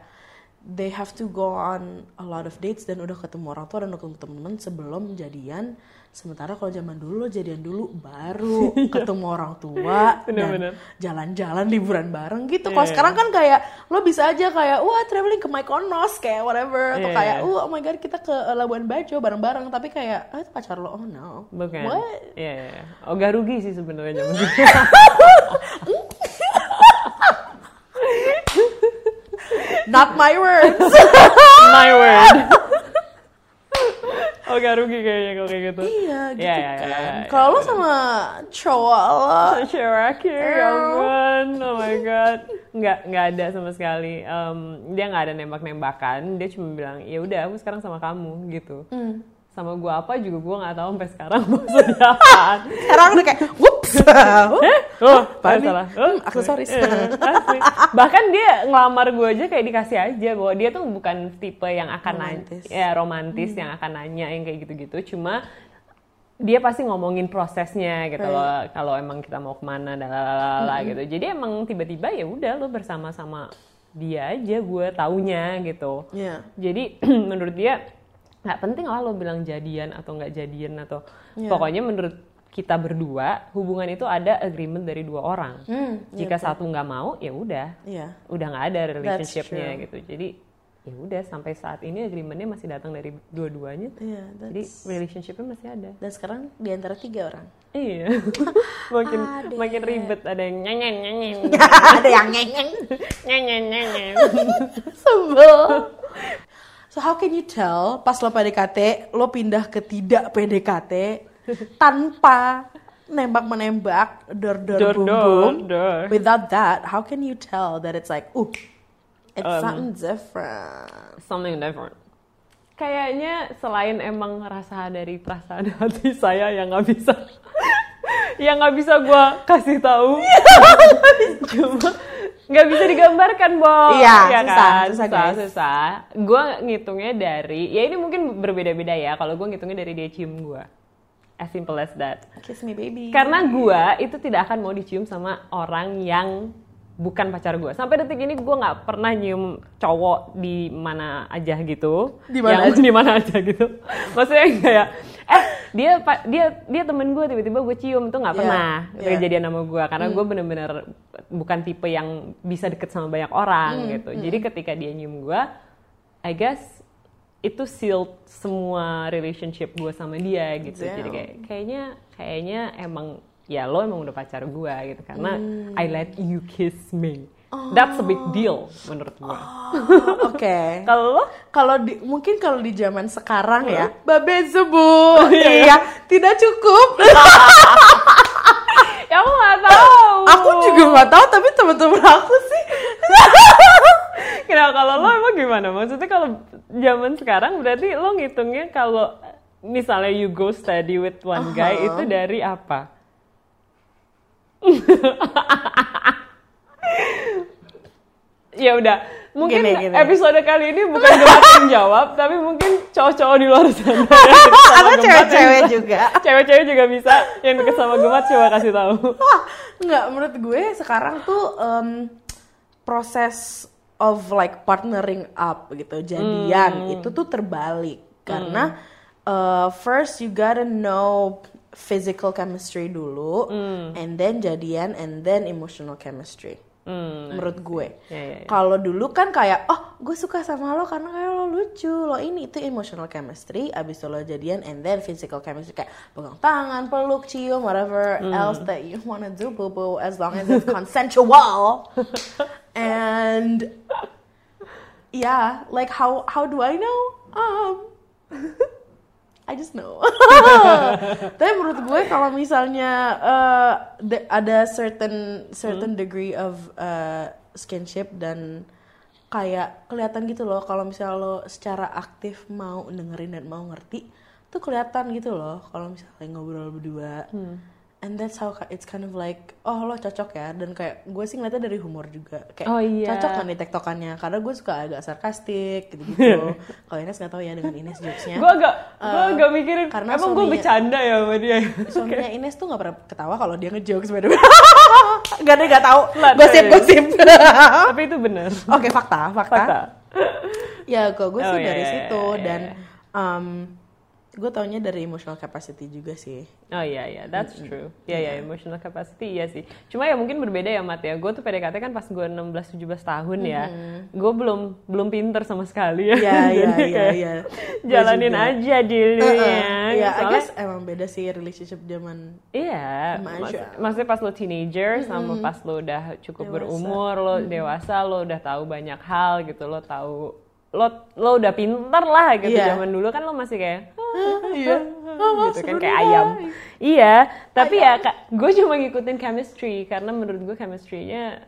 [SPEAKER 2] they have to go on a lot of dates dan udah ketemu orang tua dan udah ketemu temen sebelum jadian sementara kalau zaman dulu lo jadian dulu baru ketemu orang tua
[SPEAKER 1] Iya. Bener-bener.
[SPEAKER 2] dan jalan-jalan liburan bareng gitu kalau
[SPEAKER 1] Iya.
[SPEAKER 2] sekarang kan kayak lo bisa aja kayak wah traveling ke Mykonos kayak whatever atau
[SPEAKER 1] Iya.
[SPEAKER 2] kayak oh, my god kita ke uh, Labuan Bajo bareng-bareng tapi kayak ah itu pacar lo oh no
[SPEAKER 1] Bukan.
[SPEAKER 2] what
[SPEAKER 1] Iya, iya, iya. Oh, gak rugi sih sebenarnya zaman dulu.
[SPEAKER 2] not my words
[SPEAKER 1] My word. Oh, gak rugi kayaknya kalau kayak gitu.
[SPEAKER 2] iya gitu
[SPEAKER 1] Iya, iya,
[SPEAKER 2] kan
[SPEAKER 1] iya, iya,
[SPEAKER 2] kalau lo sama cowok lo
[SPEAKER 1] Shiraki, ya ampun, oh my god, nggak nggak ada sama sekali. Em, dia nggak ada nembak-nembakan, dia cuma bilang ya udah aku sekarang sama kamu gitu.
[SPEAKER 2] Hmm.
[SPEAKER 1] Sama gua apa juga gua nggak tahu sampai sekarang maksudnya apaan.
[SPEAKER 2] sekarang udah kayak whoops
[SPEAKER 1] Oh,
[SPEAKER 2] Apaan nih?
[SPEAKER 1] salah.
[SPEAKER 2] Hmm, aksesoris.
[SPEAKER 1] Iya, asli. Bahkan dia ngelamar gue aja kayak dikasih aja bahwa dia tuh bukan tipe yang akan
[SPEAKER 2] Romantis.
[SPEAKER 1] nanya, ya romantis yang akan nanya yang kayak gitu-gitu. Cuma dia pasti ngomongin prosesnya gitu
[SPEAKER 2] Right.
[SPEAKER 1] loh. Kalau emang kita mau ke mana, dalalala gitu. Jadi emang tiba-tiba ya udah lo bersama-sama dia aja gue taunya gitu.
[SPEAKER 2] Iya.
[SPEAKER 1] Jadi menurut dia nggak penting lah lo bilang jadian atau nggak jadian atau
[SPEAKER 2] Iya.
[SPEAKER 1] pokoknya menurut kita berdua hubungan itu ada agreement dari dua orang.
[SPEAKER 2] Hmm,
[SPEAKER 1] Jika satu nggak mau ya udah,
[SPEAKER 2] Iya.
[SPEAKER 1] udah nggak ada relationshipnya gitu. Jadi ya udah sampai saat ini agreementnya masih datang dari dua-duanya.
[SPEAKER 2] Iya,
[SPEAKER 1] Jadi relationshipnya masih ada.
[SPEAKER 2] Dan sekarang di antara tiga orang.
[SPEAKER 1] Iya. makin
[SPEAKER 2] Ada.
[SPEAKER 1] makin ribet ada yang nyanyi nyanyi
[SPEAKER 2] Ada yang ngengeng.
[SPEAKER 1] nyanyi nyanyi.
[SPEAKER 2] Sebel. So how can you tell pas lo PDKT, lo pindah ke tidak PDKT tanpa nembak-menembak, dor-dor
[SPEAKER 1] Dor, dor,
[SPEAKER 2] boom.
[SPEAKER 1] dor.
[SPEAKER 2] Without that, how can you tell that it's like, uh, it's
[SPEAKER 1] Um,
[SPEAKER 2] something different.
[SPEAKER 1] something different. Kayaknya selain emang rasa dari perasaan hati saya yang nggak bisa, yang nggak bisa gue kasih tahu, cuma nggak bisa digambarkan, Bo.
[SPEAKER 2] Iya,
[SPEAKER 1] Ya
[SPEAKER 2] susah,
[SPEAKER 1] kan?
[SPEAKER 2] susah,
[SPEAKER 1] susah,
[SPEAKER 2] guys.
[SPEAKER 1] susah. Gue ngitungnya dari, ya ini mungkin berbeda-beda ya. Kalau gue ngitungnya dari dia cium gue, as simple as that.
[SPEAKER 2] Kiss me baby.
[SPEAKER 1] Karena gua itu tidak akan mau dicium sama orang yang bukan pacar gua. Sampai detik ini gua nggak pernah nyium cowok di mana aja gitu.
[SPEAKER 2] Di mana aja?
[SPEAKER 1] Di mana aja gitu. Maksudnya kayak eh dia dia dia temen gue tiba-tiba gue cium tuh nggak
[SPEAKER 2] Iya,
[SPEAKER 1] pernah
[SPEAKER 2] iya.
[SPEAKER 1] kejadian sama gua karena gue bener-bener bukan tipe yang bisa deket sama banyak orang
[SPEAKER 2] Hmm,
[SPEAKER 1] gitu. Jadi ketika dia nyium gua, I guess itu sealed semua relationship gue sama dia gitu. Jadi
[SPEAKER 2] Damn.
[SPEAKER 1] kayak kayaknya kayaknya emang ya lo emang udah pacar gue gitu karena I let you kiss me. That's a big deal menurut gue.
[SPEAKER 2] Oke.
[SPEAKER 1] Kalau
[SPEAKER 2] Kalau di mungkin kalau di zaman sekarang ya, babe bu, iya, tidak cukup.
[SPEAKER 1] ya aku nggak tahu.
[SPEAKER 2] aku juga nggak tahu, tapi teman-teman aku.
[SPEAKER 1] Kenapa kalau lo emang gimana? Maksudnya kalau zaman sekarang berarti lo ngitungnya kalau misalnya you go study with one guy
[SPEAKER 2] Uh-huh.
[SPEAKER 1] itu dari apa? ya udah, mungkin
[SPEAKER 2] Gini, gini.
[SPEAKER 1] episode kali ini bukan Gemat yang jawab, tapi mungkin cowok-cowok di luar sana.
[SPEAKER 2] Atau cewek-cewek juga.
[SPEAKER 1] Cewek-cewek juga bisa yang deket sama Gemat coba kasih tahu.
[SPEAKER 2] Wah, nggak menurut gue sekarang tuh em, proses of like partnering up gitu, jadian itu tuh terbalik karena uh, first you gotta know physical chemistry dulu, and then jadian, and then emotional chemistry.
[SPEAKER 1] Hmm,
[SPEAKER 2] menurut gue.
[SPEAKER 1] Ya, ya, ya.
[SPEAKER 2] Kalau dulu kan kayak, oh gue suka sama lo karena kayak lo lucu, lo ini itu emotional chemistry, abis itu lo jadian, and then physical chemistry kayak pegang tangan, peluk, cium, whatever
[SPEAKER 1] Hmm.
[SPEAKER 2] else that you wanna do, boo boo, as long as it's consensual. and yeah, like how how do I know? Um, I just know. Tapi menurut gue kalau misalnya uh, ada certain certain degree of uh, skinship dan kayak kelihatan gitu loh kalau misalnya lo secara aktif mau dengerin dan mau ngerti tuh kelihatan gitu loh kalau misalnya ngobrol berdua. And that's how it's kind of like oh lo cocok ya dan kayak gue sih ngeliatnya dari humor juga kayak
[SPEAKER 1] Oh, iya.
[SPEAKER 2] cocok kan nih tektokannya karena gue suka agak sarkastik gitu-gitu. kalau Ines nggak tahu ya dengan Ines jokesnya.
[SPEAKER 1] Gue agak, gue
[SPEAKER 2] Eh,
[SPEAKER 1] agak mikirin,
[SPEAKER 2] karena
[SPEAKER 1] emang gue bercanda ya sama dia.
[SPEAKER 2] Suaminya Ines tuh nggak pernah ketawa kalau dia ngejokes by the way. Gak ada nggak tahu.
[SPEAKER 1] Lah,
[SPEAKER 2] Gosip gosip.
[SPEAKER 1] Tapi itu benar.
[SPEAKER 2] Oke fakta fakta.
[SPEAKER 1] Fakta.
[SPEAKER 2] ya kok gue
[SPEAKER 1] Oh,
[SPEAKER 2] sih
[SPEAKER 1] iya,
[SPEAKER 2] dari
[SPEAKER 1] iya,
[SPEAKER 2] situ
[SPEAKER 1] iya,
[SPEAKER 2] dan
[SPEAKER 1] iya.
[SPEAKER 2] um, gue taunya dari emotional capacity juga sih
[SPEAKER 1] Oh iya iya, that's true. Iya iya, emotional capacity iya sih. Cuma ya mungkin berbeda ya Mat ya. Gue tuh PDKT kan pas gue 16 17 tahun ya. Gue belum belum pinter sama sekali ya.
[SPEAKER 2] Iya iya iya iya
[SPEAKER 1] Jalanin
[SPEAKER 2] juga.
[SPEAKER 1] aja dulu
[SPEAKER 2] Uh-uh.
[SPEAKER 1] ya.
[SPEAKER 2] Iya, I
[SPEAKER 1] Soalnya-
[SPEAKER 2] guess emang beda sih relationship zaman
[SPEAKER 1] Iya. Maks- maksudnya pas lo teenager sama pas lo udah cukup
[SPEAKER 2] Dewasa.
[SPEAKER 1] berumur, lo dewasa, lo udah tahu banyak hal gitu, lo tahu lo lo udah pinter lah gitu.
[SPEAKER 2] Iya.
[SPEAKER 1] Zaman dulu kan lo masih kayak
[SPEAKER 2] iya.
[SPEAKER 1] Gitu kan kayak ayam. Iya, tapi ya gue cuma ngikutin chemistry karena menurut gue chemistry-nya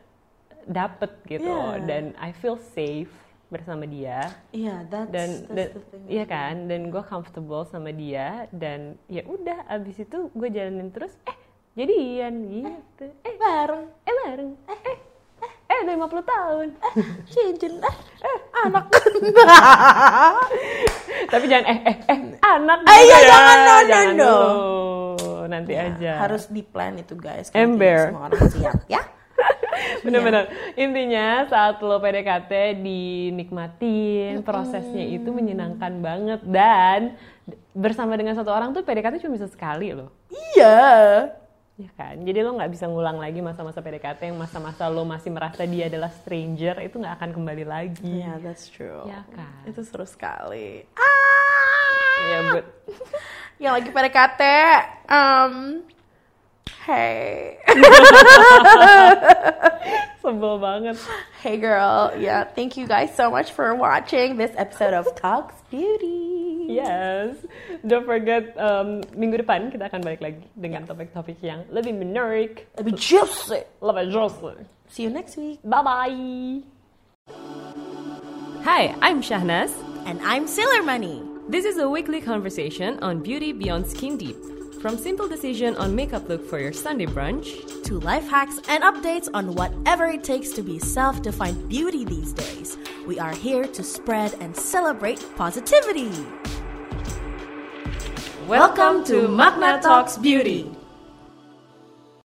[SPEAKER 1] dapet gitu.
[SPEAKER 2] Iya.
[SPEAKER 1] dan I feel safe bersama dia.
[SPEAKER 2] Iya that's,
[SPEAKER 1] dan
[SPEAKER 2] that's
[SPEAKER 1] dan
[SPEAKER 2] the thing.
[SPEAKER 1] iya kan? Dan gue comfortable sama dia. Dan ya udah abis itu gue jalanin terus eh jadian gitu. Eh
[SPEAKER 2] bareng.
[SPEAKER 1] eh bareng. Eh eh eh udah 50 tahun
[SPEAKER 2] cincin eh, eh anak
[SPEAKER 1] tapi jangan eh eh eh anak
[SPEAKER 2] Eh, iya,
[SPEAKER 1] ya.
[SPEAKER 2] jangan, no, no,
[SPEAKER 1] jangan
[SPEAKER 2] no.
[SPEAKER 1] dulu nanti
[SPEAKER 2] Ya,
[SPEAKER 1] aja
[SPEAKER 2] harus di plan itu guys
[SPEAKER 1] Ember.
[SPEAKER 2] semua orang siap ya
[SPEAKER 1] Bener-bener. Intinya saat lo PDKT dinikmatin, prosesnya itu menyenangkan banget dan bersama dengan satu orang tuh PDKT cuma bisa sekali loh.
[SPEAKER 2] iya
[SPEAKER 1] Ya kan? Jadi lo nggak bisa ngulang lagi masa-masa PDKT yang masa-masa lo masih merasa dia adalah stranger itu nggak akan kembali lagi.
[SPEAKER 2] iya that's true
[SPEAKER 1] Ya kan?
[SPEAKER 2] itu seru sekali ah
[SPEAKER 1] Iya, but
[SPEAKER 2] yang lagi PDKT um hey
[SPEAKER 1] sebel banget.
[SPEAKER 2] hey girl yeah thank you guys so much for watching this episode of Talks Beauty
[SPEAKER 1] Yes. Don't forget um, minggu depan kita akan balik lagi dengan topik-topik yang lebih menarik,
[SPEAKER 2] lebih juicy
[SPEAKER 1] lebih juicy.
[SPEAKER 2] see you next week
[SPEAKER 1] Bye bye. Hi, I'm Shahnaz.
[SPEAKER 2] and I'm Sailor Money
[SPEAKER 1] This is a weekly conversation on beauty beyond skin deep. From simple decision on makeup look for your Sunday brunch
[SPEAKER 2] to life hacks and updates on whatever it takes to be self defined beauty these days. We are here to spread and celebrate positivity.
[SPEAKER 1] Welcome to Magna Talks Beauty.